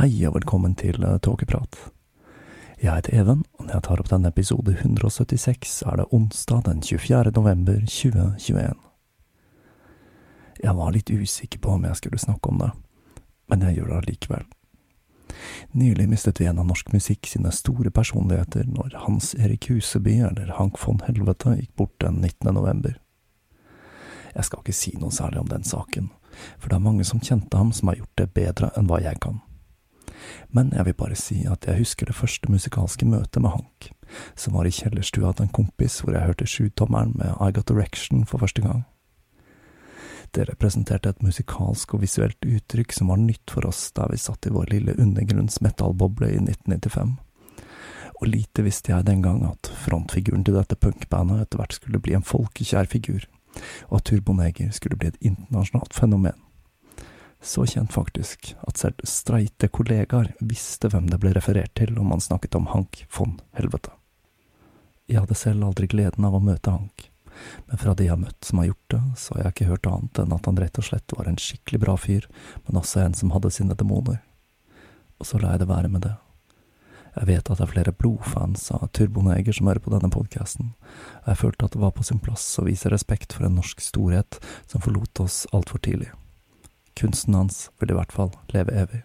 Hei og velkommen til eh, Tåkeprat. Jeg heter Even, og når jeg tar opp denne episode 176, er det onsdag den 24. november 2021. Jeg var litt usikker på om jeg skulle snakke om det, men jeg gjør det allikevel. Nylig mistet vi en av norsk musikk sine store personligheter når Hans Erik Huseby, eller Hank von Helvete, gikk bort den 19. november. Jeg skal ikke si noe særlig om den saken, for det er mange som kjente ham som har gjort det bedre enn hva jeg kan. Men jeg vil bare si at jeg husker det første musikalske møtet med Hank, som var i kjellerstua til en kompis hvor jeg hørte sjutommeren med I Got Direction for første gang. Det representerte et musikalsk og visuelt uttrykk som var nytt for oss der vi satt i vår lille undergrunns metallboble i 1995. Og lite visste jeg den gang at frontfiguren til dette punkbandet etter hvert skulle bli en folkekjær figur, og at Turboneger skulle bli et internasjonalt fenomen. Så kjent faktisk at selv streite kollegaer visste hvem det ble referert til om man snakket om Hank von Helvete. Jeg hadde selv aldri gleden av å møte Hank, men fra de jeg har møtt som har gjort det, så har jeg ikke hørt annet enn at han rett og slett var en skikkelig bra fyr, men også en som hadde sine demoner. Og så la jeg det være med det. Jeg vet at det er flere blodfans av Turboneger som hører på denne podkasten, og jeg følte at det var på sin plass å vise respekt for en norsk storhet som forlot oss altfor tidlig. Kunsten hans vil i hvert fall leve evig.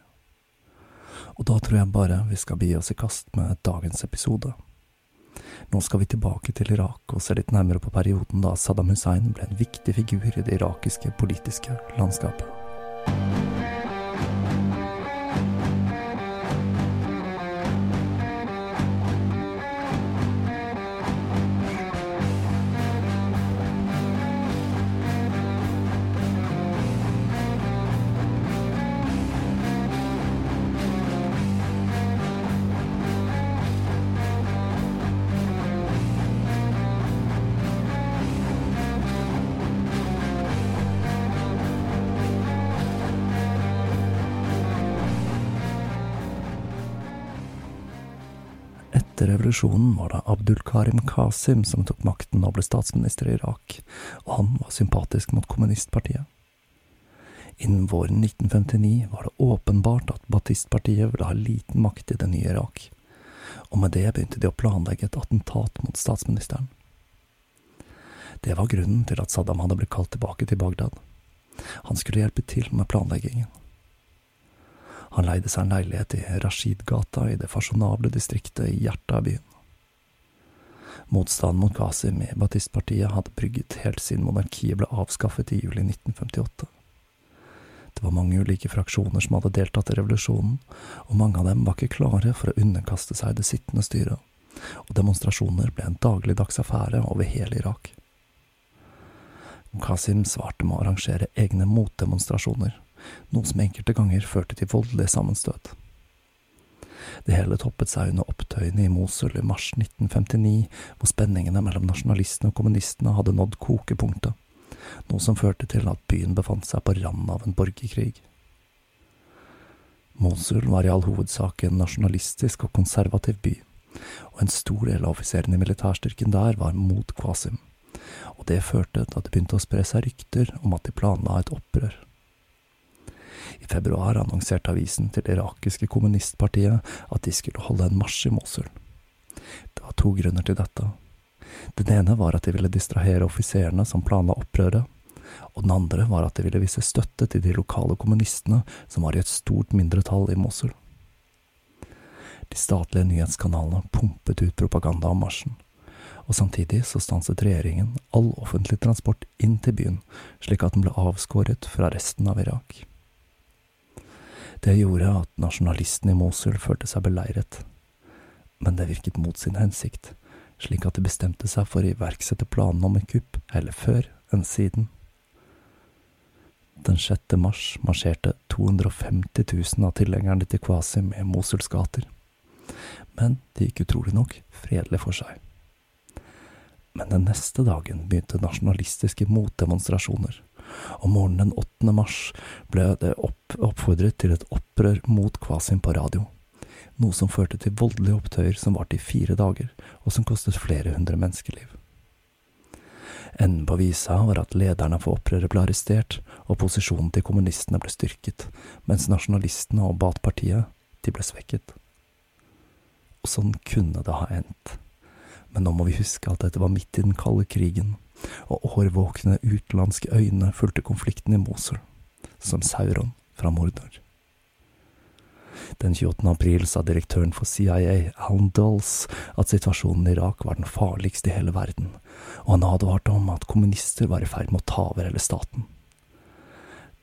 Og da tror jeg bare vi skal begi oss i kast med dagens episode. Nå skal vi tilbake til Irak og se litt nærmere på perioden da Saddam Hussein ble en viktig figur i det irakiske politiske landskapet. Etter revolusjonen var det Abdul Karim Qasim som tok makten og ble statsminister i Irak, og han var sympatisk mot kommunistpartiet. Innen våren 1959 var det åpenbart at Batistpartiet ville ha liten makt i det nye Irak, og med det begynte de å planlegge et attentat mot statsministeren. Det var grunnen til at Saddam hadde blitt kalt tilbake til Bagdad. Han skulle hjelpe til med planleggingen. Han leide seg en leilighet i Rashid-gata i det fasjonable distriktet i hjertet av byen. Motstanden mot Qasim i Batistpartiet hadde brygget helt siden monarkiet ble avskaffet i juli 1958. Det var mange ulike fraksjoner som hadde deltatt i revolusjonen, og mange av dem var ikke klare for å underkaste seg det sittende styret, og demonstrasjoner ble en dagligdags affære over hele Irak. Qasim svarte med å arrangere egne motdemonstrasjoner, noe som enkelte ganger førte til voldelige sammenstøt. Det hele toppet seg under opptøyene i Mosul i mars 1959, hvor spenningene mellom nasjonalistene og kommunistene hadde nådd kokepunktet, noe som førte til at byen befant seg på randen av en borgerkrig. Mosul var i all hovedsak en nasjonalistisk og konservativ by, og en stor del av offiserene i militærstyrken der var mot Qasim, og det førte til at det begynte å spre seg rykter om at de planla et opprør. I februar annonserte avisen til det irakiske kommunistpartiet at de skulle holde en marsj i Mosul. Det var to grunner til dette. Den ene var at de ville distrahere offiserene som planla opprøret, og den andre var at de ville vise støtte til de lokale kommunistene som var i et stort mindretall i Mosul. De statlige nyhetskanalene pumpet ut propaganda om marsjen, og samtidig så stanset regjeringen all offentlig transport inn til byen, slik at den ble avskåret fra resten av Irak. Det gjorde at nasjonalistene i Mosul følte seg beleiret, men det virket mot sin hensikt, slik at de bestemte seg for å iverksette planene om et kupp heller før enn siden. Den 6. mars marsjerte 250 000 av tilhengerne til Qasim i Mosuls gater, men det gikk utrolig nok fredelig for seg. Men den neste dagen begynte nasjonalistiske motdemonstrasjoner og morgenen den 8. mars ble det opp oppfordret til et opprør mot Kvasim på radio, noe som førte til voldelige opptøyer som varte i fire dager, og som kostet flere hundre menneskeliv. Enden på visa var at lederne for opprøret ble arrestert, og posisjonen til kommunistene ble styrket, mens nasjonalistene og Bat-partiet, de ble svekket. Og sånn kunne det ha endt. Men nå må vi huske at dette var midt i den kalde krigen, og årvåkne utenlandske øyne fulgte konflikten i Mosul, som Sauron fra Mordor. Den 28. april sa direktøren for CIA, Alan Dulles, at situasjonen i Irak var den farligste i hele verden, og han advarte om at kommunister var i ferd med å ta over hele staten.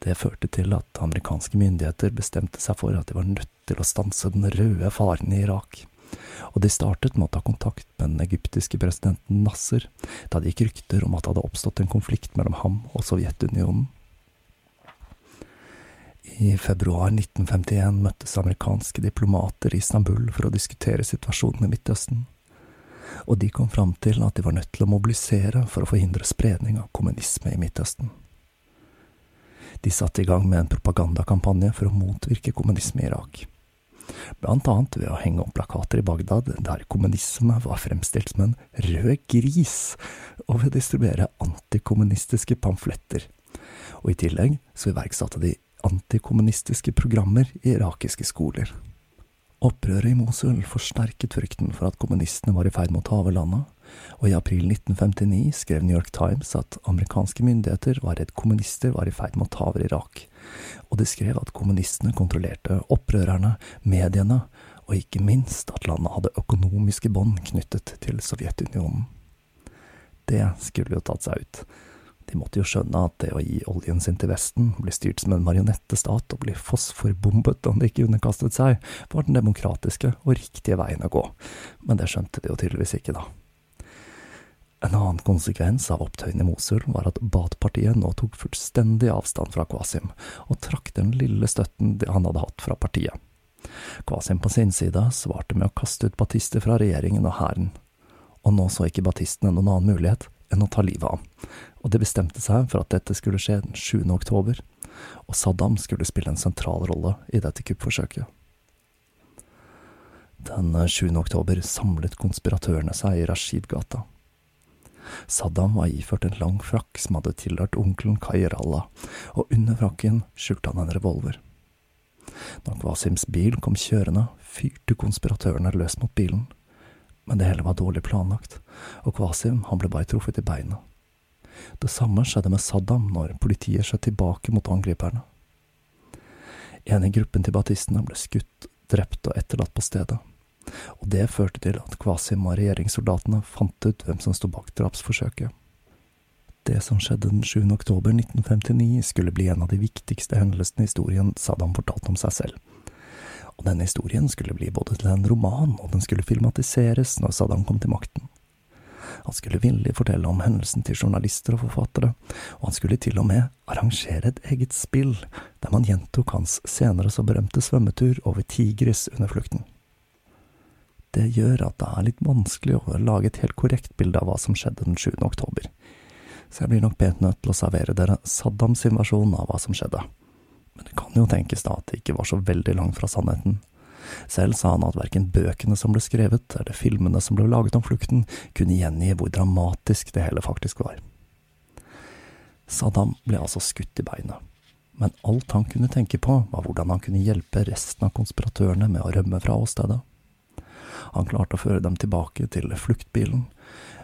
Det førte til at amerikanske myndigheter bestemte seg for at de var nødt til å stanse den røde faren i Irak og de startet med å ta kontakt med den egyptiske presidenten Nasser, da det gikk rykter om at det hadde oppstått en konflikt mellom ham og Sovjetunionen. I februar 1951 møttes amerikanske diplomater i Istanbul for å diskutere situasjonen i Midtøsten, og de kom fram til at de var nødt til å mobilisere for å forhindre spredning av kommunisme i Midtøsten. De satte i gang med en propagandakampanje for å motvirke kommunisme i Irak blant annet ved å henge opp plakater i Bagdad der kommunisme var fremstilt som en rød gris, og ved å distribuere antikommunistiske pamfletter. Og i tillegg så iverksatte de antikommunistiske programmer i irakiske skoler. Opprøret i Mosul forsterket frykten for at kommunistene var i ferd med å ta over landet, og i april 1959 skrev New York Times at amerikanske myndigheter var redd kommunister var i ferd med å ta over Irak, og de skrev at kommunistene kontrollerte opprørerne, mediene, og ikke minst at landet hadde økonomiske bånd knyttet til Sovjetunionen. Det skulle jo tatt seg ut. De måtte jo skjønne at det å gi oljen sin til Vesten, bli styrt som en marionettestat og bli fosforbombet om de ikke underkastet seg, var den demokratiske og riktige veien å gå, men det skjønte de jo tydeligvis ikke, da. En annen konsekvens av opptøyene i Mosul var at Baath-partiet nå tok fullstendig avstand fra Qasim, og trakk den lille støtten han hadde hatt fra partiet. Qasim på sin side svarte med å kaste ut batister fra regjeringen og hæren, og nå så ikke batistene noen annen mulighet enn å ta livet av ham, og de bestemte seg for at dette skulle skje den 7. oktober, og Saddam skulle spille en sentral rolle i dette kuppforsøket. Den 7. oktober samlet konspiratørene seg i Rashid-gata. Saddam var iført en lang frakk som hadde tilhørt onkelen Kairallah, og under frakken skjulte han en revolver. Når Kvasims bil kom kjørende, fyrte konspiratørene løs mot bilen. Men det hele var dårlig planlagt, og Kvasim han ble bare truffet i beinet. Det samme skjedde med Saddam når politiet skjøt tilbake mot angriperne. En i gruppen til batistene ble skutt, drept og etterlatt på stedet, og det førte til at Kvasim og regjeringssoldatene fant ut hvem som sto bak drapsforsøket. Det som skjedde den 7. oktober 1959 skulle bli en av de viktigste hendelsene i historien Saddam fortalte om seg selv. Og denne historien skulle bli både til en roman, og den skulle filmatiseres når Saddam kom til makten. Han skulle villig fortelle om hendelsen til journalister og forfattere, og han skulle til og med arrangere et eget spill, der man gjentok hans senere så berømte svømmetur over Tigris under flukten. Det gjør at det er litt vanskelig å lage et helt korrekt bilde av hva som skjedde den 7. oktober så jeg blir nok bedt nødt til å servere dere Saddams versjon av hva som skjedde. Men det kan jo tenkes da at det ikke var så veldig langt fra sannheten. Selv sa han at verken bøkene som ble skrevet, eller filmene som ble laget om flukten, kunne gjengi hvor dramatisk det hele faktisk var. Saddam ble altså skutt i beinet, men alt han kunne tenke på, var hvordan han kunne hjelpe resten av konspiratørene med å rømme fra åstedet. Han klarte å føre dem tilbake til fluktbilen,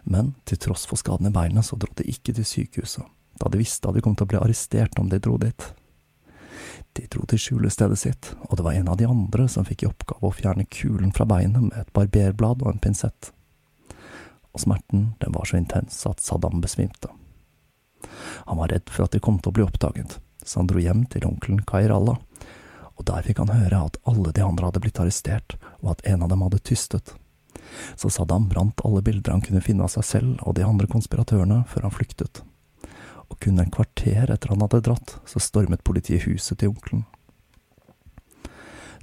men til tross for skaden i beina så dro de ikke til sykehuset, da de visste at de kom til å bli arrestert om de dro dit. De dro til skjulestedet sitt, og det var en av de andre som fikk i oppgave å fjerne kulen fra beinet med et barberblad og en pinsett. Og smerten, den var så intens at Saddam besvimte. Han var redd for at de kom til å bli oppdaget, så han dro hjem til onkelen Kairallah, og der fikk han høre at alle de andre hadde blitt arrestert, og at en av dem hadde tystet så Saddam brant alle bilder han kunne finne av seg selv og de andre konspiratørene før han flyktet. Og kun en kvarter etter han hadde dratt, så stormet politiet huset til onkelen.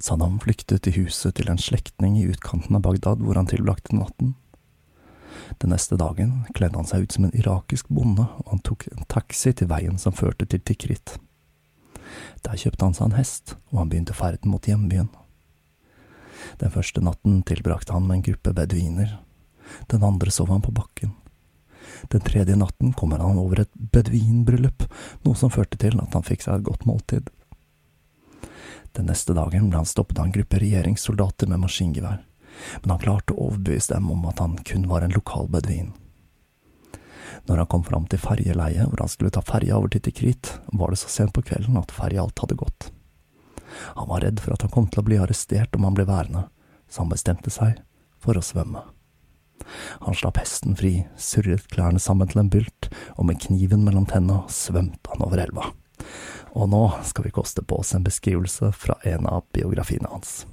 Saddam flyktet til huset til en slektning i utkanten av Bagdad hvor han tilbrakte natten. Den neste dagen kledde han seg ut som en irakisk bonde, og han tok en taxi til veien som førte til Tikrit. Der kjøpte han seg en hest, og han begynte ferden mot hjembyen. Den første natten tilbrakte han med en gruppe beduiner. Den andre sov han på bakken. Den tredje natten kommer han over et beduinbryllup, noe som førte til at han fikk seg et godt måltid. Den neste dagen ble han stoppet av en gruppe regjeringssoldater med maskingevær, men han klarte å overbevise dem om at han kun var en lokal beduin. Når han kom fram til ferjeleiet hvor han skulle ta ferja over til Tikrit, var det så sent på kvelden at ferja alt hadde gått. Han var redd for at han kom til å bli arrestert om han ble værende, så han bestemte seg for å svømme. Han slapp hesten fri, surret klærne sammen til en bylt, og med kniven mellom tenna svømte han over elva. Og nå skal vi koste på oss en beskrivelse fra en av biografiene hans.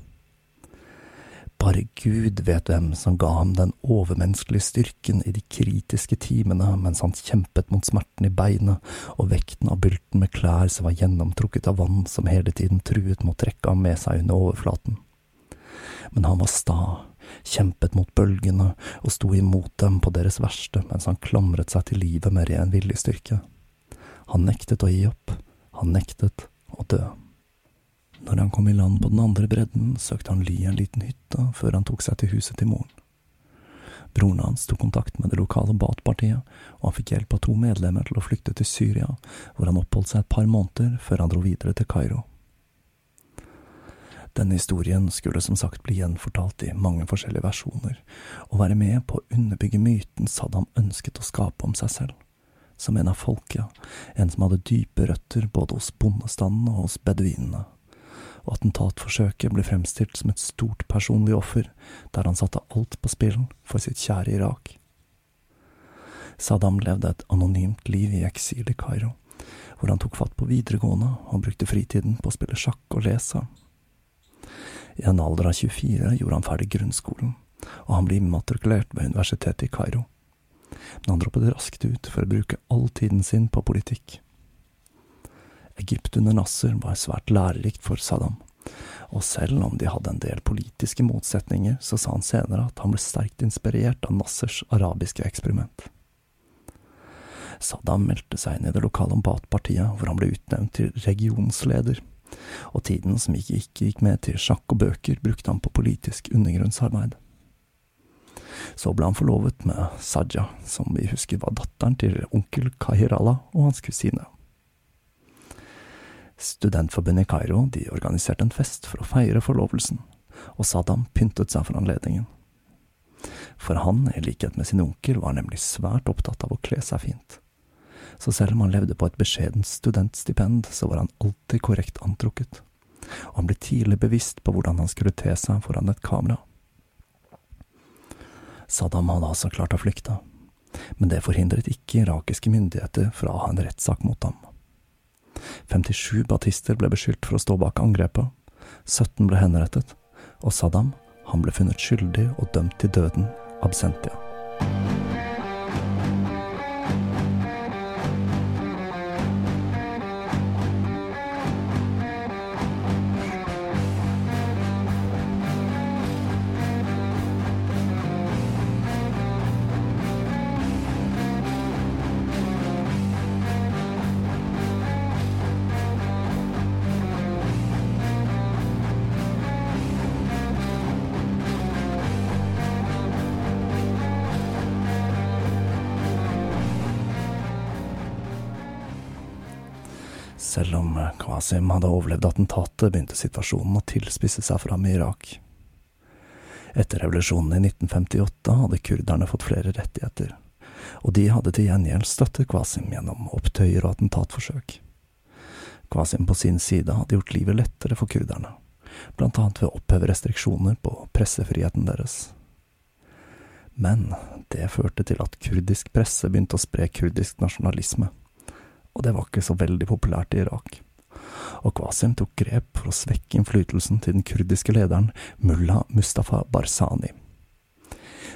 Bare Gud vet hvem som ga ham den overmenneskelige styrken i de kritiske timene mens han kjempet mot smerten i beinet og vekten av bylten med klær som var gjennomtrukket av vann som hele tiden truet med å trekke ham med seg under overflaten. Men han var sta, kjempet mot bølgene og sto imot dem på deres verste mens han klamret seg til livet med ren viljestyrke. Han nektet å gi opp, han nektet å dø. Når han kom i land på den andre bredden, søkte han ly i en liten hytte før han tok seg til huset til moren. Broren hans tok kontakt med det lokale Bat-partiet, og han fikk hjelp av to medlemmer til å flykte til Syria, hvor han oppholdt seg et par måneder før han dro videre til Kairo. Denne historien skulle som sagt bli gjenfortalt i mange forskjellige versjoner, og være med på å underbygge myten Saddam ønsket å skape om seg selv, som en av folket, en som hadde dype røtter både hos bondestanden og hos beduinene og attentatforsøket ble fremstilt som et stort personlig offer, der han satte alt på spill for sitt kjære Irak. Saddam levde et anonymt liv i eksil i Kairo, hvor han tok fatt på videregående og brukte fritiden på å spille sjakk og lese. I en alder av 24 gjorde han ferdig grunnskolen, og han ble immatrikulert ved universitetet i Kairo. Men han droppet raskt ut for å bruke all tiden sin på politikk. Egypt under Nasser var svært lærerikt for Saddam, og selv om de hadde en del politiske motsetninger, så sa han senere at han ble sterkt inspirert av Nassers arabiske eksperiment. Saddam meldte seg inn i det lokale Baath-partiet, hvor han ble utnevnt til regionsleder, og tiden som ikke gikk med til sjakk og bøker, brukte han på politisk undergrunnsarbeid. Så ble han forlovet med Saja, som vi husker var datteren til onkel Kahirala og hans kusine. Studentforbundet i Kairo de organiserte en fest for å feire forlovelsen, og Saddam pyntet seg for anledningen. For han, i likhet med sin onkel, var nemlig svært opptatt av å kle seg fint. Så selv om han levde på et beskjedent studentstipend, så var han alltid korrekt antrukket, og han ble tidlig bevisst på hvordan han skulle te seg foran et kamera. Saddam hadde altså klart å flykte, men det forhindret ikke irakiske myndigheter fra å ha en rettssak mot ham. 57 batister ble beskyldt for å stå bak angrepet, 17 ble henrettet, og Saddam han ble funnet skyldig og dømt til døden absentia. Qasim hadde overlevd attentatet, begynte situasjonen å tilspisse seg for ham i Irak. Etter revolusjonen i 1958 hadde kurderne fått flere rettigheter, og de hadde til gjengjeld støttet Qasim gjennom opptøyer og attentatforsøk. Qasim på sin side hadde gjort livet lettere for kurderne, blant annet ved å oppheve restriksjoner på pressefriheten deres. Men det førte til at kurdisk presse begynte å spre kurdisk nasjonalisme og det var ikke så veldig populært i Irak. Og Qasim tok grep for å svekke innflytelsen til den kurdiske lederen mulla Mustafa Barzani.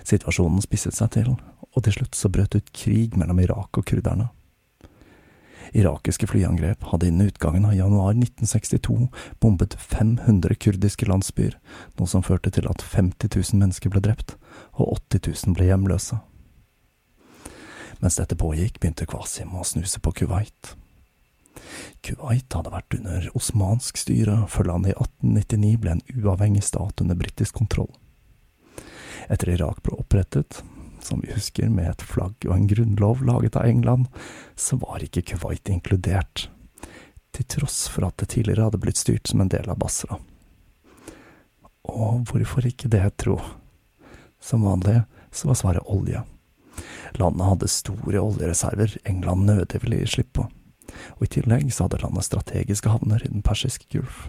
Situasjonen spisset seg til, og til slutt så brøt ut krig mellom Irak og kurderne. Irakiske flyangrep hadde innen utgangen av januar 1962 bombet 500 kurdiske landsbyer, noe som førte til at 50 000 mennesker ble drept, og 80 000 ble hjemløse. Mens dette pågikk, begynte Qasim å snuse på Kuwait. Kuwait hadde vært under osmansk styre før landet i 1899 ble en uavhengig stat under britisk kontroll. Etter Irak ble opprettet, som vi husker med et flagg og en grunnlov laget av England, så var ikke Kuwait inkludert, til tross for at det tidligere hadde blitt styrt som en del av Basra. Og hvorfor ikke det, tro? Som vanlig så var svaret olje. Landet hadde store oljereserver England nødig ville gi slipp på, og i tillegg så hadde landet strategiske havner i den persiske gulf.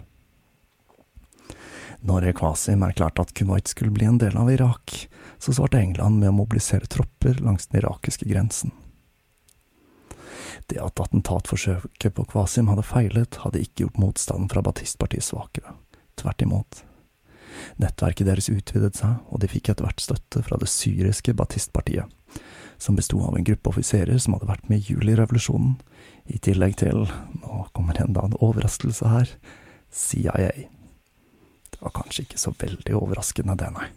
Når Qasim erklærte at Kuwait skulle bli en del av Irak, så svarte England med å mobilisere tropper langs den irakiske grensen. Det at attentatforsøket på Qasim hadde feilet, hadde ikke gjort motstanden fra Batistpartiet svakere. Tvert imot. Nettverket deres utvidet seg, og de fikk etter hvert støtte fra det syriske Batistpartiet, som besto av en gruppe offiserer som hadde vært med i julirevolusjonen, i tillegg til, nå kommer enda en overraskelse her, CIA. Det var kanskje ikke så veldig overraskende, det, nei.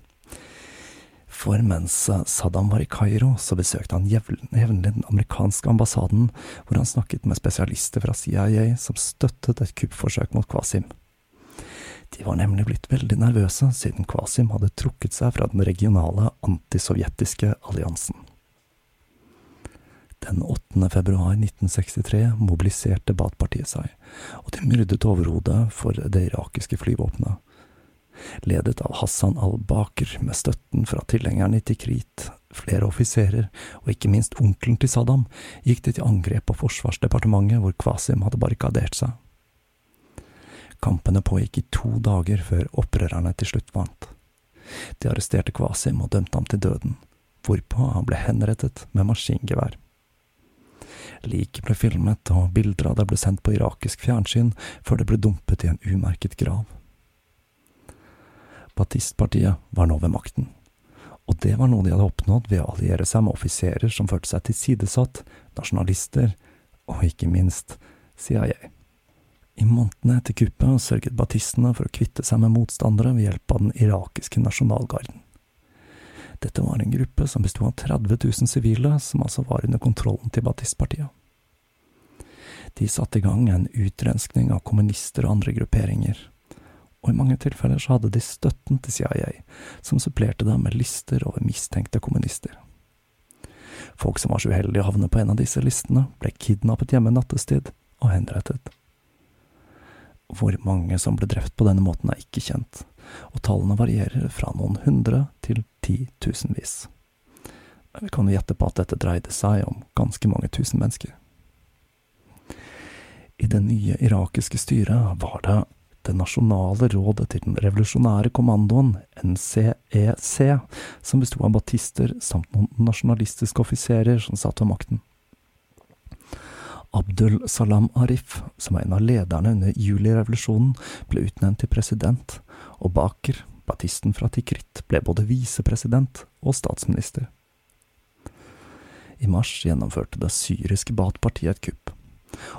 For mens Saddam var i Kairo, så besøkte han jevnlig den amerikanske ambassaden, hvor han snakket med spesialister fra CIA som støttet et kuppforsøk mot Qasim. De var nemlig blitt veldig nervøse siden Qasim hadde trukket seg fra den regionale antisovjetiske alliansen. Den 8. februar 1963 mobiliserte Baath-partiet seg, og de myrdet overhodet for det irakiske flyvåpenet. Ledet av Hassan al-Baker med støtten fra tilhengerne i Tikrit, flere offiserer og ikke minst onkelen til Saddam, gikk de til angrep på Forsvarsdepartementet hvor Kvasim hadde barrikadert seg. Kampene pågikk i to dager før opprørerne til slutt vant. De arresterte Kvasim og dømte ham til døden, hvorpå han ble henrettet med maskingevær. Liket ble filmet, og bilder av det ble sendt på irakisk fjernsyn før det ble dumpet i en umerket grav. Batistpartiet var nå ved makten, og det var noe de hadde oppnådd ved å alliere seg med offiserer som følte seg tilsidesatt, nasjonalister og ikke minst CIA. I månedene etter kuppet sørget batistene for å kvitte seg med motstandere ved hjelp av den irakiske nasjonalgarden. Dette var en gruppe som besto av 30 000 sivile, som altså var under kontrollen til batistpartiet. De satte i gang en utrenskning av kommunister og andre grupperinger, og i mange tilfeller så hadde de støtten til CIA, som supplerte dem med lister over mistenkte kommunister. Folk som var så uheldige å havne på en av disse listene, ble kidnappet hjemme nattestid og henrettet. Hvor mange som ble drept på denne måten er ikke kjent, og tallene varierer fra noen hundre til titusenvis. Vi kan jo gjette på at dette dreide seg om ganske mange tusen mennesker. I det nye irakiske styret var det Det nasjonale rådet til den revolusjonære kommandoen, NCEC, som bestod av batister samt noen nasjonalistiske offiserer som satt ved makten. Abdul Salam Arif, som var en av lederne under julirevolusjonen, ble utnevnt til president, og Baker, batisten fra Tikrit, ble både visepresident og statsminister. I mars gjennomførte det syriske Bat-partiet et kupp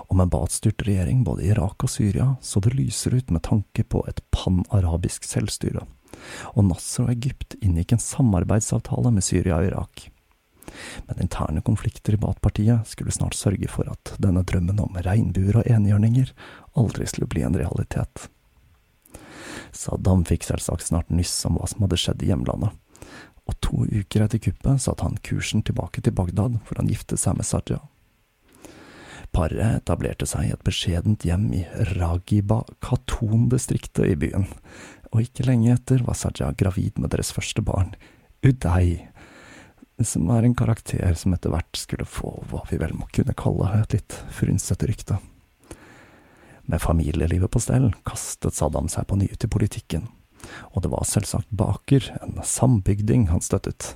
og med Baath-styrt regjering både i Irak og Syria så det lyser ut med tanke på et pan-arabisk selvstyre, og Nasser og Egypt inngikk en samarbeidsavtale med Syria og Irak. Men interne konflikter i Bat-partiet skulle snart sørge for at denne drømmen om regnbuer og enhjørninger aldri skulle bli en realitet. Saddam fikk selvsagt snart nyss om hva som hadde skjedd i hjemlandet, og to uker etter kuppet satte han kursen tilbake til Bagdad for å gifte seg med Sarja. Paret etablerte seg i et beskjedent hjem i Ragiba Khatun-distriktet i byen, og ikke lenge etter var Sarja gravid med deres første barn, Uday, som er en karakter som etter hvert skulle få hva vi vel må kunne kalle et litt frynsete rykte. Med familielivet på stell kastet Saddam seg på ny ut i politikken, og det var selvsagt Baker, en sambygding, han støttet,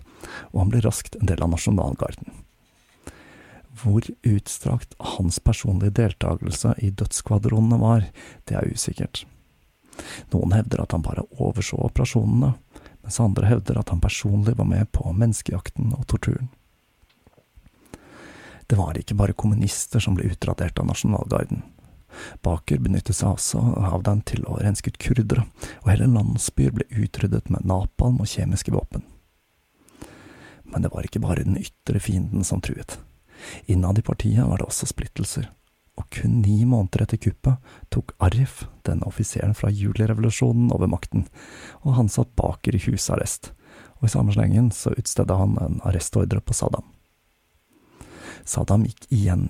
og han ble raskt en del av nasjonalgarden. Hvor utstrakt hans personlige deltakelse i dødsskvadronene var, det er usikkert. Noen hevder at han bare overså operasjonene, mens andre hevder at han personlig var med på menneskejakten og torturen. Det var ikke bare kommunister som ble utradert av nasjonalgarden. Baker benyttet seg også av den til å renske ut kurdere, og hele landsbyer ble utryddet med napalm og kjemiske våpen. Men det var ikke bare den ytre fienden som truet. Innad i partiet var det også splittelser, og kun ni måneder etter kuppet tok Arif, denne offiseren fra julirevolusjonen, over makten, og han satt Baker i husarrest, og i samme slengen så utstedde han en arrestordre på Saddam. Saddam gikk igjen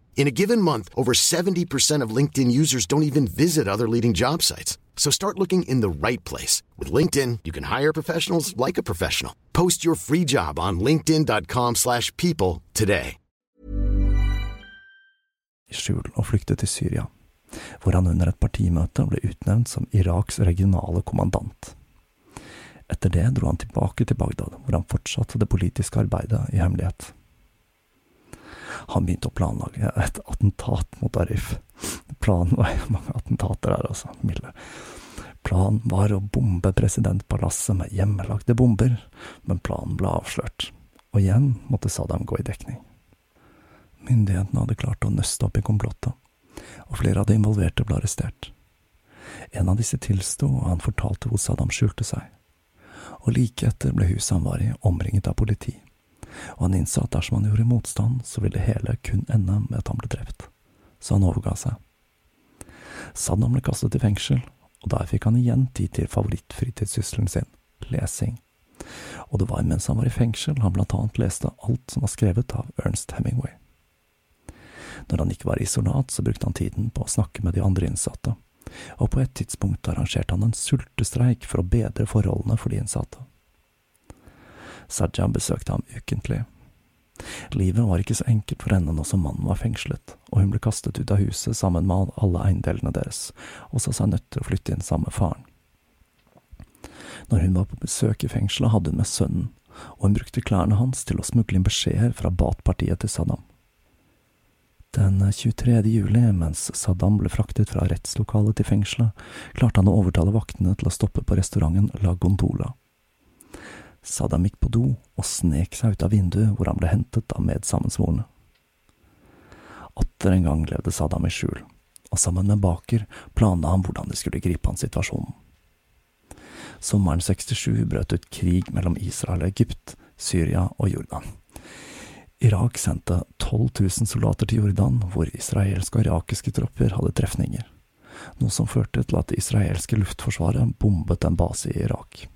In a given month, over 70% of LinkedIn users don't even visit other leading job sites. So start looking in the right place. With LinkedIn, you can hire professionals like a professional. Post your free job on linkedin.com slash people today. I skjul og flyktet til Syria. hvor han under et partimøte ble utnevnt som Iraks regionale kommandant. Etter det dro han tilbake til Bagdad, hvor han fortsatte det politiske arbeidet i hemmelighet. Han begynte å planlegge et attentat mot Arif. Planen var mange attentater her, altså. Milde. Planen var å bombe presidentpalasset med hjemmelagde bomber, men planen ble avslørt, og igjen måtte Saddam gå i dekning. Myndighetene hadde klart å nøste opp i komplottet, og flere av de involverte ble arrestert. En av disse tilsto, og han fortalte hvor Saddam skjulte seg. Og like etter ble huset han var i, omringet av politi, og han innså at dersom han gjorde motstand, så ville det hele kun ende med at han ble drept. Så han overga seg. Saddam ble kastet i fengsel, og der fikk han igjen tid til favorittfritidssysselen sin, lesing. Og det var mens han var i fengsel han blant annet leste alt som var skrevet av Ernst Hemingway. Når han ikke var isolat, så brukte han tiden på å snakke med de andre innsatte, og på et tidspunkt arrangerte han en sultestreik for å bedre forholdene for de innsatte. Sajja besøkte ham ukentlig. Livet var ikke så enkelt for henne nå som mannen var fengslet, og hun ble kastet ut av huset sammen med alle eiendelene deres, og så seg nødt til å flytte inn sammen med faren. Når hun var på besøk i fengselet, hadde hun med sønnen, og hun brukte klærne hans til å smugle inn beskjeder fra Bat-partiet til Saddam. Den 23. juli, mens Saddam ble fraktet fra rettslokalet til fengselet, klarte han å overtale vaktene til å stoppe på restauranten La Gondola. Saddam gikk på do og snek seg ut av vinduet, hvor han ble hentet av medsammensvorne. Atter en gang levde Saddam i skjul, og sammen med Baker planla han hvordan de skulle gripe an situasjonen. Sommeren 67 brøt ut krig mellom Israel og Egypt, Syria og Jordan. Irak sendte 12 000 soldater til Jordan, hvor israelske og irakiske tropper hadde trefninger, noe som førte til at det israelske luftforsvaret bombet en base i Irak.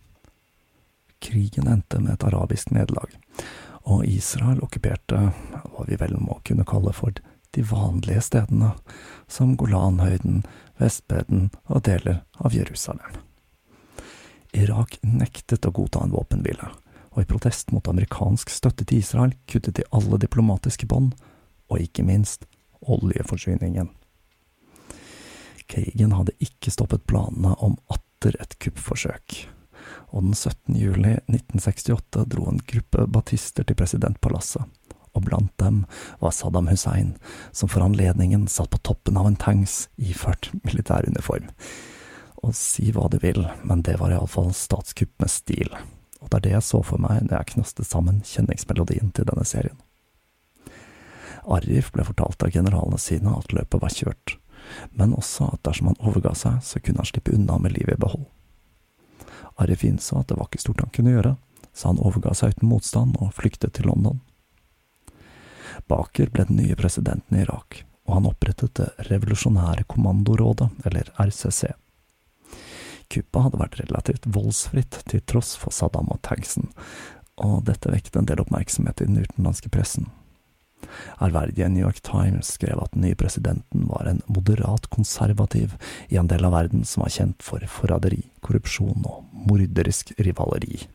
Krigen endte med et arabisk nederlag, og Israel okkuperte hva vi vel må kunne kalle for de vanlige stedene, som Golanhøyden, Vestbredden og deler av Jerusalem. Irak nektet å godta en våpenhvile, og i protest mot amerikansk støtte til Israel kuttet de alle diplomatiske bånd, og ikke minst oljeforsyningen. Krigen hadde ikke stoppet planene om atter et kuppforsøk, og den 17. juli 1968 dro en gruppe batister til presidentpalasset, og blant dem var Saddam Hussein, som for anledningen satt på toppen av en tanks iført militæruniform. Og si hva du vil, men det var iallfall statskupp med stil, og det er det jeg så for meg når jeg knaste sammen kjenningsmelodien til denne serien. Arif ble fortalt av generalene sine at løpet var kjørt, men også at dersom han overga seg, så kunne han slippe unna med livet i behold. Arif sa at det var ikke stort han kunne gjøre, så han overga seg uten motstand og flyktet til London. Baker ble den nye presidenten i Irak, og han opprettet Det revolusjonære kommandorådet, eller RCC. Kuppet hadde vært relativt voldsfritt til tross for Saddam og tanksen, og dette vekket en del oppmerksomhet i den utenlandske pressen. Ærverdige New York Times skrev at den nye presidenten var en moderat konservativ i en del av verden som var kjent for forræderi, korrupsjon og morderisk rivaleri.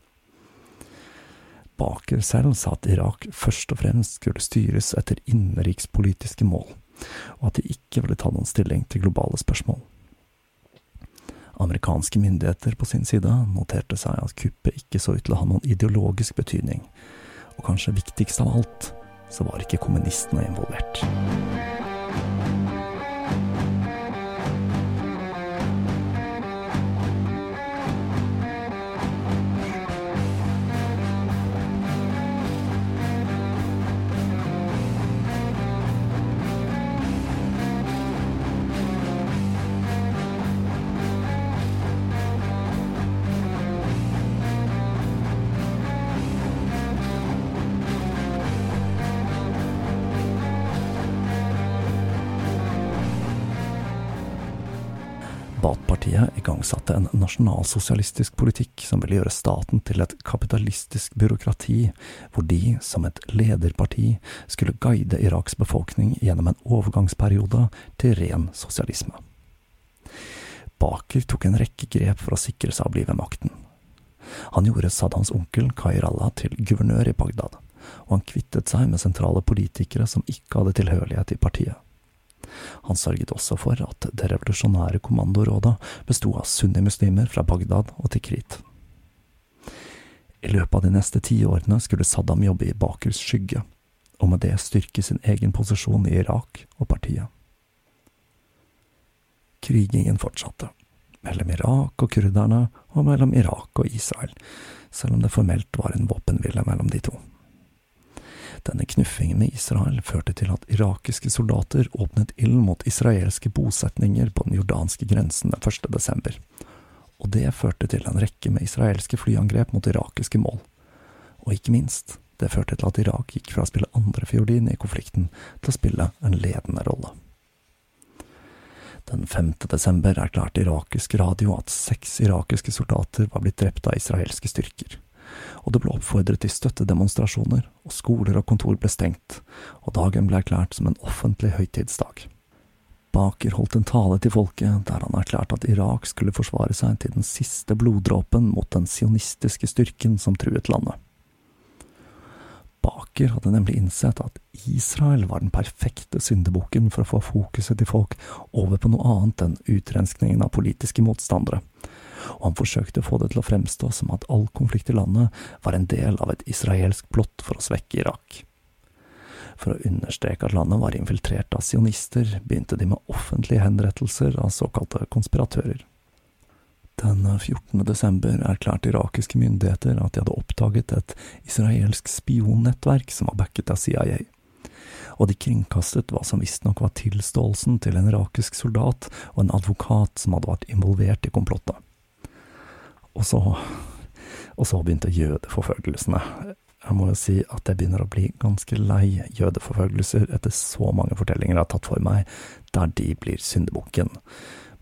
Baker selv sa at Irak først og fremst skulle styres etter innenrikspolitiske mål, og at de ikke ville ta noen stilling til globale spørsmål. Amerikanske myndigheter på sin side noterte seg at kuppet ikke så ut til å ha noen ideologisk betydning, og kanskje viktigst av alt, så var ikke kommunistene involvert. Baath-partiet en nasjonalsosialistisk politikk som ville gjøre staten til et kapitalistisk byråkrati, hvor de, som et lederparti, skulle guide Iraks befolkning gjennom en overgangsperiode til ren sosialisme. Baker tok en rekke grep for å sikre seg å bli ved makten. Han gjorde Saddams onkel Kairallah til guvernør i Bagdad, og han kvittet seg med sentrale politikere som ikke hadde tilhørighet i partiet. Han sørget også for at det revolusjonære kommandorådet besto av sunnimuslimer fra Bagdad og Tikrit. I løpet av de neste ti årene skulle Saddam jobbe i Bakers skygge, og med det styrke sin egen posisjon i Irak og partiet. Krigingen fortsatte, mellom Irak og kurderne og mellom Irak og Israel, selv om det formelt var en våpenhvile mellom de to. Denne knuffingen med Israel førte til at irakiske soldater åpnet ild mot israelske bosetninger på den jordanske grensen den 1. desember, og det førte til en rekke med israelske flyangrep mot irakiske mål. Og ikke minst, det førte til at Irak gikk fra å spille andre fiolin i konflikten til å spille en ledende rolle. Den 5. desember erklærte irakisk radio at seks irakiske soldater var blitt drept av israelske styrker og det ble oppfordret til støttedemonstrasjoner, og skoler og kontor ble stengt, og dagen ble erklært som en offentlig høytidsdag. Baker holdt en tale til folket der han erklærte at Irak skulle forsvare seg til den siste bloddråpen mot den sionistiske styrken som truet landet. Baker hadde nemlig innsett at Israel var den perfekte syndebukken for å få fokuset til folk over på noe annet enn utrenskningen av politiske motstandere, og han forsøkte å få det til å fremstå som at all konflikt i landet var en del av et israelsk plott for å svekke Irak. For å understreke at landet var infiltrert av sionister, begynte de med offentlige henrettelser av såkalte konspiratører. Den 14. desember erklærte irakiske myndigheter at de hadde oppdaget et israelsk spionnettverk som var backet av CIA, og de kringkastet hva som visstnok var tilståelsen til en irakisk soldat og en advokat som hadde vært involvert i komplottet. Og så… og så begynte jødeforfølgelsene. Jeg må jo si at jeg begynner å bli ganske lei jødeforfølgelser etter så mange fortellinger jeg har tatt for meg, der de blir syndebukken.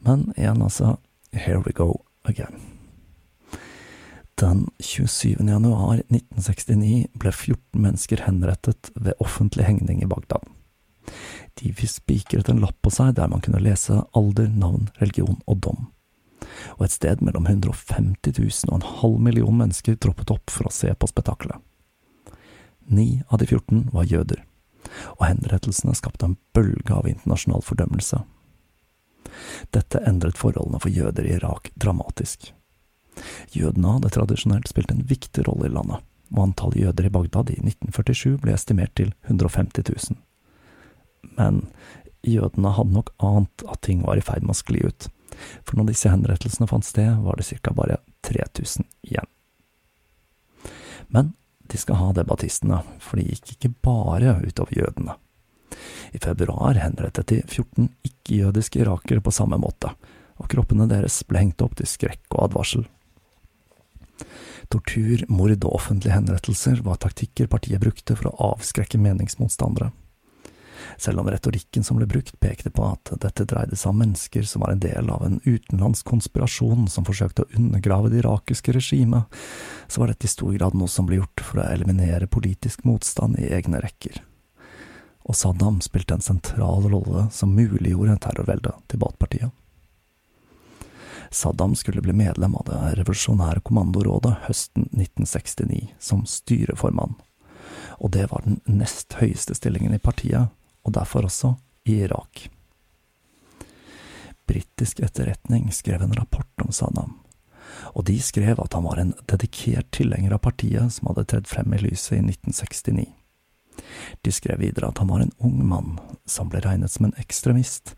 Men igjen, altså, here we go again. Den 27. januar 1969 ble 14 mennesker henrettet ved offentlig hengning i Bagdad. De fikk spikret en lapp på seg der man kunne lese alder, navn, religion og dom. Og et sted mellom 150 000 og en halv million mennesker troppet opp for å se på spetakkelet. Ni av de 14 var jøder, og henrettelsene skapte en bølge av internasjonal fordømmelse. Dette endret forholdene for jøder i Irak dramatisk. Jødene hadde tradisjonelt spilt en viktig rolle i landet, og antallet jøder i Bagdad i 1947 ble estimert til 150 000. Men jødene hadde nok ant at ting var i ferd med å skli ut, for når disse henrettelsene fant sted, var det ca. bare 3000 igjen. Men de skal ha debattistene, for det gikk ikke bare utover jødene. I februar henrettet de 14 ikke-jødiske irakere på samme måte, og kroppene deres ble hengt opp til skrekk og advarsel. Tortur, mord og offentlige henrettelser var taktikker partiet brukte for å avskrekke meningsmotstandere selv om retorikken som ble brukt pekte på at dette dreide seg om mennesker som var en del av en utenlandsk konspirasjon som forsøkte å undergrave det irakiske regimet, så var dette i stor grad noe som ble gjort for å eliminere politisk motstand i egne rekker. Og Saddam spilte en sentral rolle som muliggjorde terrorveldet til Baath-partiet. Saddam skulle bli medlem av det revolusjonære kommandorådet høsten 1969 som styreformann, og det var den nest høyeste stillingen i partiet, og derfor også i Irak. Britisk etterretning skrev en rapport om Saddam, og de skrev at han var en dedikert tilhenger av partiet som hadde tredd frem i lyset i 1969. De skrev videre at han var en ung mann som ble regnet som en ekstremist,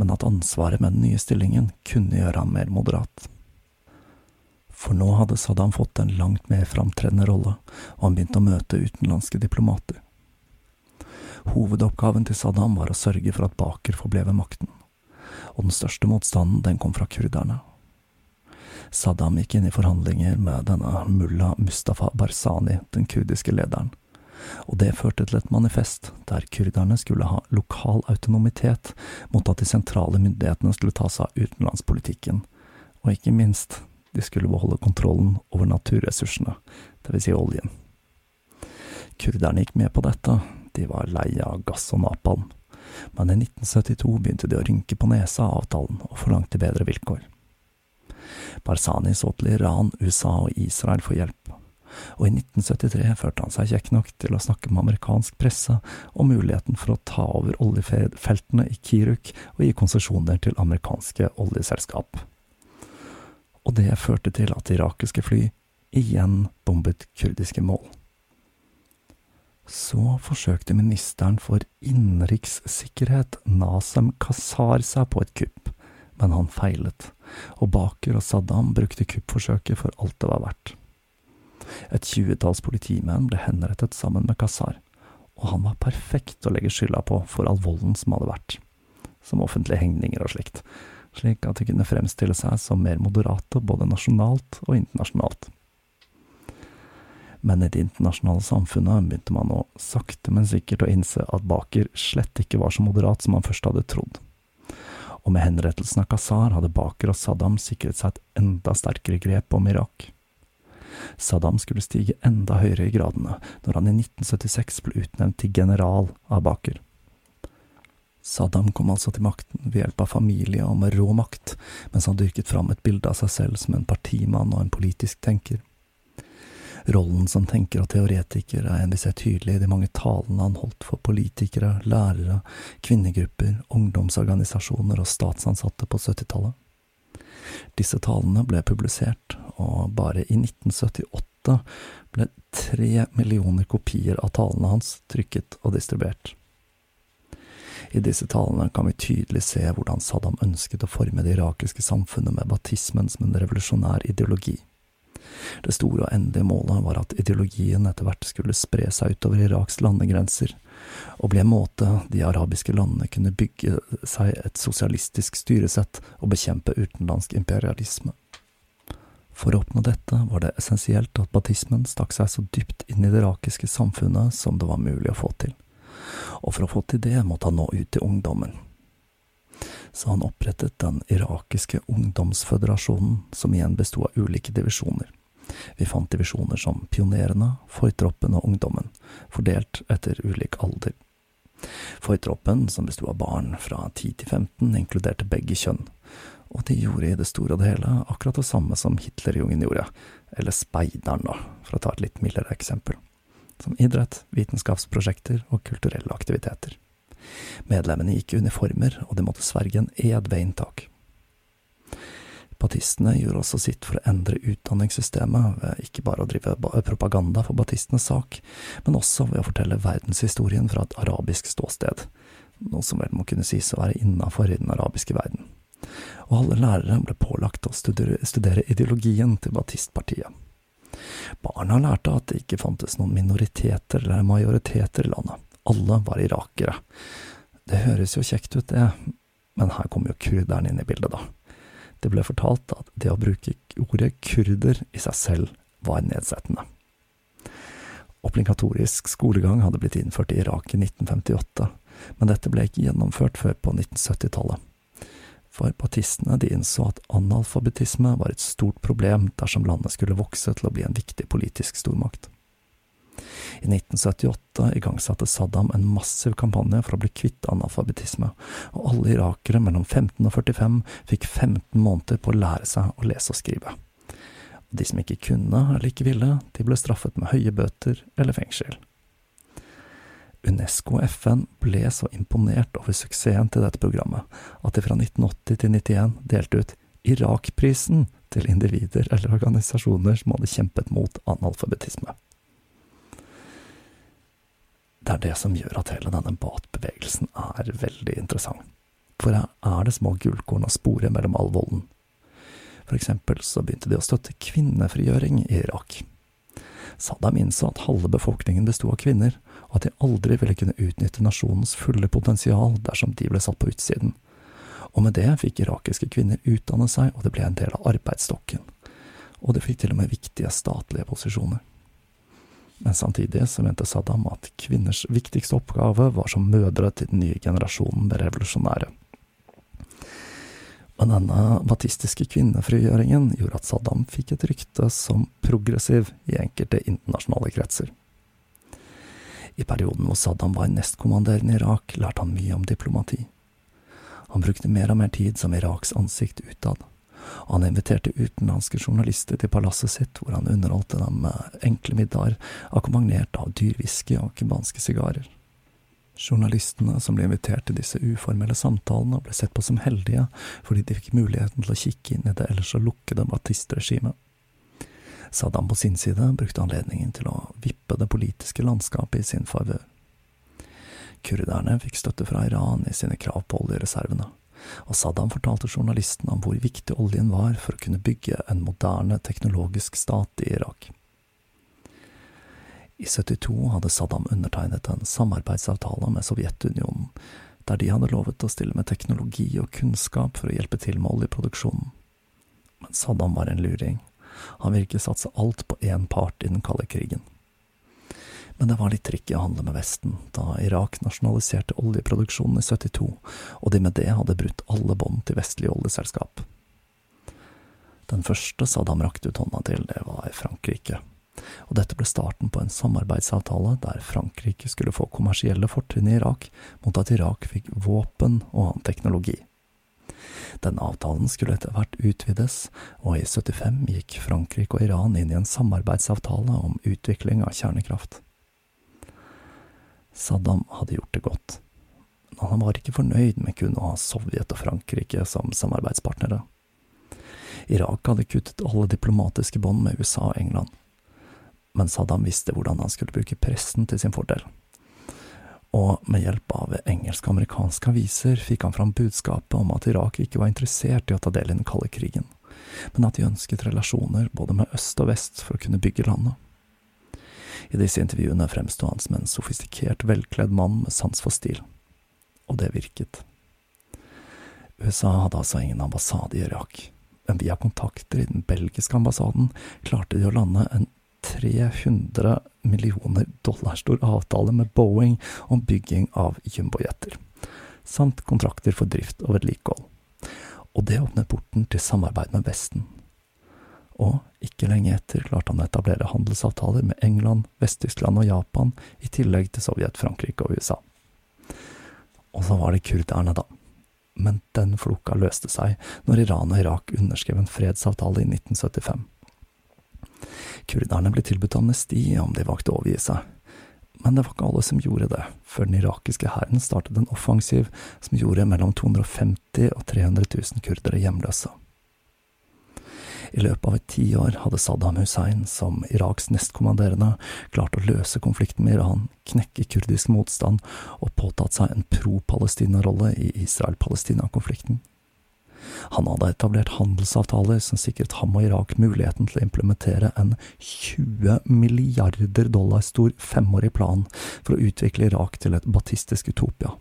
men at ansvaret med den nye stillingen kunne gjøre ham mer moderat. For nå hadde Saddam fått en langt mer framtredende rolle, og han begynte å møte utenlandske diplomater. Hovedoppgaven til Saddam var å sørge for at Baker forble ved makten, og den største motstanden den kom fra kurderne. Saddam gikk inn i forhandlinger med denne mulla Mustafa Barzani, den kurdiske lederen, og det førte til et manifest der kurderne skulle ha lokal autonomitet mot at de sentrale myndighetene skulle ta seg av utenlandspolitikken, og ikke minst, de skulle beholde kontrollen over naturressursene, vil si oljen. Kurderne gikk med på dette, de var lei av gass og napalm, men i 1972 begynte de å rynke på nesa av avtalen og forlangte bedre vilkår. Barzani så til Iran, USA og Israel for hjelp, og i 1973 førte han seg kjekk nok til å snakke med amerikansk presse om muligheten for å ta over oljefeltene i Kiruk og gi konsesjoner til amerikanske oljeselskap. Og det førte til at irakiske fly igjen bombet kurdiske mål. Så forsøkte ministeren for innenrikssikkerhet, Nasem Kasar, seg på et kupp, men han feilet, og Baker og Saddam brukte kuppforsøket for alt det var verdt. Et tjuetalls politimenn ble henrettet sammen med Kasar, og han var perfekt å legge skylda på for all volden som hadde vært, som offentlige hengninger og slikt, slik at de kunne fremstille seg som mer moderate både nasjonalt og internasjonalt men i det internasjonale samfunnet begynte man å sakte, men sikkert å innse at Baker slett ikke var så moderat som man først hadde trodd. Og med henrettelsen av Qasar hadde Baker og Saddam sikret seg et enda sterkere grep om Irak. Saddam skulle stige enda høyere i gradene når han i 1976 ble utnevnt til general av Baker. Saddam kom altså til makten ved hjelp av familie og med rå makt, mens han dyrket fram et bilde av seg selv som en partimann og en politisk tenker. Rollen som tenker og teoretiker er en vi ser tydelig i de mange talene han holdt for politikere, lærere, kvinnegrupper, ungdomsorganisasjoner og statsansatte på 70-tallet. Disse talene ble publisert, og bare i 1978 ble tre millioner kopier av talene hans trykket og distribuert. I disse talene kan vi tydelig se hvordan Saddam ønsket å forme det irakiske samfunnet med batismen som en revolusjonær ideologi. Det store og endelige målet var at ideologien etter hvert skulle spre seg utover Iraks landegrenser, og bli en måte de arabiske landene kunne bygge seg et sosialistisk styresett og bekjempe utenlandsk imperialisme. For å oppnå dette var det essensielt at batismen stakk seg så dypt inn i det irakiske samfunnet som det var mulig å få til, og for å få til det måtte han nå ut til ungdommen. Så han opprettet den irakiske ungdomsføderasjonen, som igjen besto av ulike divisjoner. Vi fant divisjoner som Pionerene, Fortroppen og Ungdommen, fordelt etter ulik alder. Fortroppen, som besto av barn fra 10 til 15, inkluderte begge kjønn, og de gjorde i det store og det hele akkurat det samme som Hitlerjungen gjorde, eller Speideren, da, for å ta et litt mildere eksempel, som idrett, vitenskapsprosjekter og kulturelle aktiviteter. Medlemmene gikk i uniformer, og de måtte sverge en ed ved inntak. Batistene gjorde også sitt for å endre utdanningssystemet, ved ikke bare å drive propaganda for batistenes sak, men også ved å fortelle verdenshistorien fra et arabisk ståsted, noe som vel må kunne sies å være innafor i den arabiske verden. Og alle lærere ble pålagt å studere, studere ideologien til Batistpartiet. Barna lærte at det ikke fantes noen minoriteter eller majoriteter i landet. Alle var irakere. Det høres jo kjekt ut, det, men her kommer jo kurderne inn i bildet, da. Det ble fortalt at det å bruke ordet kurder i seg selv var nedsettende. Obligatorisk skolegang hadde blitt innført i Irak i 1958, men dette ble ikke gjennomført før på 1970-tallet. For partistene de innså at analfabetisme var et stort problem dersom landet skulle vokse til å bli en viktig politisk stormakt. I 1978 igangsatte Saddam en massiv kampanje for å bli kvitt analfabetisme, og alle irakere mellom 15 og 45 fikk 15 måneder på å lære seg å lese og skrive. De som ikke kunne eller ikke ville, de ble straffet med høye bøter eller fengsel. UNESCO og FN ble så imponert over suksessen til dette programmet at de fra 1980 til 1991 delte ut Irak-prisen til individer eller organisasjoner som hadde kjempet mot analfabetisme. Det er det som gjør at hele denne batbevegelsen er veldig interessant. For her er det små gullkorn å spore mellom all volden. For eksempel så begynte de å støtte kvinnefrigjøring i Irak. Saddam innså at halve befolkningen besto av kvinner, og at de aldri ville kunne utnytte nasjonens fulle potensial dersom de ble satt på utsiden. Og med det fikk irakiske kvinner utdanne seg, og det ble en del av arbeidsstokken. Og de fikk til og med viktige statlige posisjoner. Men samtidig så mente Saddam at kvinners viktigste oppgave var som mødre til den nye generasjonen med revolusjonære. Men denne batistiske kvinnefrigjøringen gjorde at Saddam fikk et rykte som progressiv i enkelte internasjonale kretser. I perioden hvor Saddam var nestkommanderende i Irak, lærte han mye om diplomati. Han brukte mer og mer tid som Iraks ansikt utad og han inviterte utenlandske journalister til palasset sitt, hvor han underholdte dem med enkle middager, akkompagnert av dyr whisky og cubanske sigarer. Journalistene som ble invitert til disse uformelle samtalene, ble sett på som heldige fordi de fikk muligheten til å kikke inn i det ellers så lukkede batistregimet. Saddam på sin side brukte anledningen til å vippe det politiske landskapet i sin favør. Kurderne fikk støtte fra Iran i sine krav på oljereservene og Saddam fortalte journalisten om hvor viktig oljen var for å kunne bygge en moderne teknologisk stat i Irak. I 72 hadde Saddam undertegnet en samarbeidsavtale med Sovjetunionen, der de hadde lovet å stille med teknologi og kunnskap for å hjelpe til med oljeproduksjonen. Men Saddam var en luring. Han virket satse alt på én part i den kalde krigen. Men det var litt tricky å handle med Vesten, da Irak nasjonaliserte oljeproduksjonen i 72, og de med det hadde brutt alle bånd til vestlige oljeselskap. Den første Saddam rakte ut hånda til, det var Frankrike, og dette ble starten på en samarbeidsavtale der Frankrike skulle få kommersielle fortrinn i Irak, mot at Irak fikk våpen og annen teknologi. Den avtalen skulle etter hvert utvides, og i 75 gikk Frankrike og Iran inn i en samarbeidsavtale om utvikling av kjernekraft. Saddam hadde gjort det godt, men han var ikke fornøyd med kun å ha Sovjet og Frankrike som samarbeidspartnere. Irak hadde kuttet alle diplomatiske bånd med USA og England, men Saddam visste hvordan han skulle bruke pressen til sin fordel og med hjelp av engelske og amerikanske aviser fikk han fram budskapet om at Irak ikke var interessert i å ta del i den kalde krigen, men at de ønsket relasjoner både med øst og vest for å kunne bygge landet. I disse intervjuene fremsto han som en sofistikert, velkledd mann med sans for stil, og det virket. USA hadde altså ingen ambassade i Irak, men via kontakter i den belgiske ambassaden klarte de å lande en 300 millioner dollar stor avtale med Boeing om bygging av jumbojeter, samt kontrakter for drift og vedlikehold. Og det åpnet porten til samarbeid med Vesten. Og ikke lenge etter klarte han å etablere handelsavtaler med England, Vest-Tyskland og Japan, i tillegg til Sovjet, Frankrike og USA. Og så var det kurderne, da. Men den floka løste seg når Iran og Irak underskrev en fredsavtale i 1975. Kurderne ble tilbudt amnesti om de valgte å overgi seg. Men det var ikke alle som gjorde det, før den irakiske hæren startet en offensiv som gjorde mellom 250 og 300 000 kurdere hjemløse. I løpet av et tiår hadde Saddam Hussein, som Iraks nestkommanderende, klart å løse konflikten med Iran, knekke kurdisk motstand og påtatt seg en pro-Palestina-rolle i Israel-Palestina-konflikten. Han hadde etablert handelsavtaler som sikret ham og Irak muligheten til å implementere en 20 milliarder dollar stor femårig plan for å utvikle Irak til et batistisk utopia.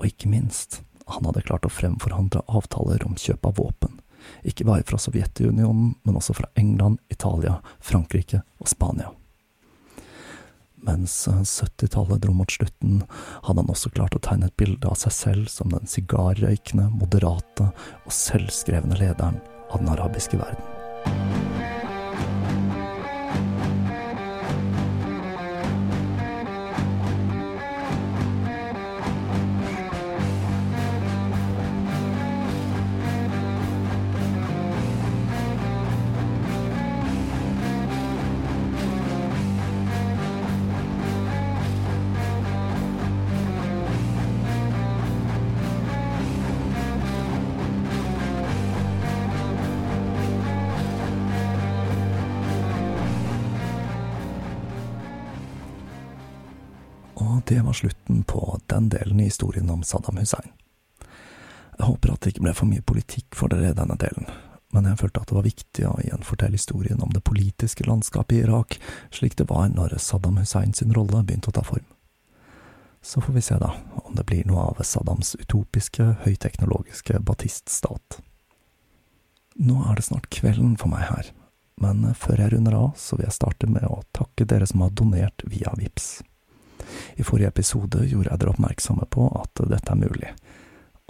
Og ikke minst, han hadde klart å fremforhandle avtaler om kjøp av våpen, ikke bare fra Sovjetunionen, men også fra England, Italia, Frankrike og Spania. Mens 70-tallet dro mot slutten, hadde han også klart å tegne et bilde av seg selv som den sigarrøykende, moderate og selvskrevne lederen av den arabiske verden. Det var slutten på den delen i historien om Saddam Hussein. Jeg håper at det ikke ble for mye politikk for dere i denne delen, men jeg følte at det var viktig å gjenfortelle historien om det politiske landskapet i Irak, slik det var når Saddam Hussein sin rolle begynte å ta form. Så får vi se, da, om det blir noe av Saddams utopiske, høyteknologiske batiststat. Nå er det snart kvelden for meg her, men før jeg runder av, så vil jeg starte med å takke dere som har donert via VIPS. I forrige episode gjorde jeg dere oppmerksomme på at dette er mulig,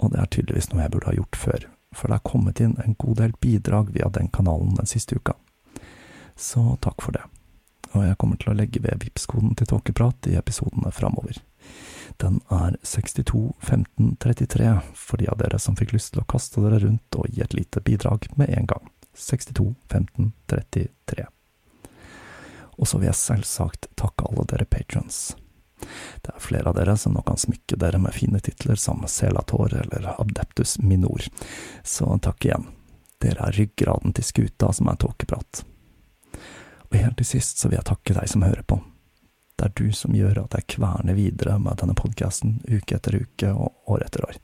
og det er tydeligvis noe jeg burde ha gjort før, for det er kommet inn en god del bidrag via den kanalen den siste uka. Så takk for det, og jeg kommer til å legge ved Vipps-koden til Tåkeprat i episodene framover. Den er 621533 for de av dere som fikk lyst til å kaste dere rundt og gi et lite bidrag med en gang. 621533. Og så vil jeg selvsagt takke alle dere patrons. Det er flere av dere som nå kan smykke dere med fine titler som Selator eller Abdeptus Minor, så takk igjen. Dere er ryggraden til skuta som er tåkeprat. Og helt til sist så vil jeg takke deg som hører på. Det er du som gjør at jeg kverner videre med denne podkasten uke etter uke og år etter år.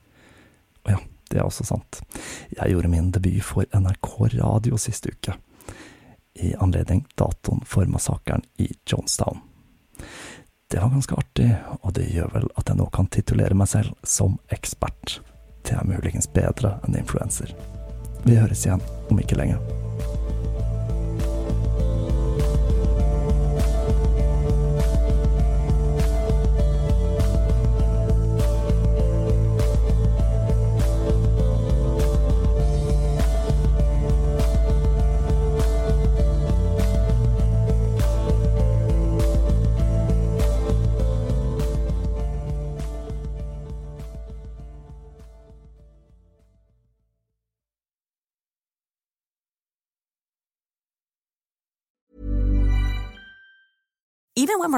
Og ja, det er også sant. Jeg gjorde min debut for NRK Radio siste uke, i anledning datoen for massakren i Jonestown. Det var ganske artig, og det gjør vel at jeg nå kan titulere meg selv som ekspert. Det er muligens bedre enn influenser. Vi høres igjen om ikke lenge.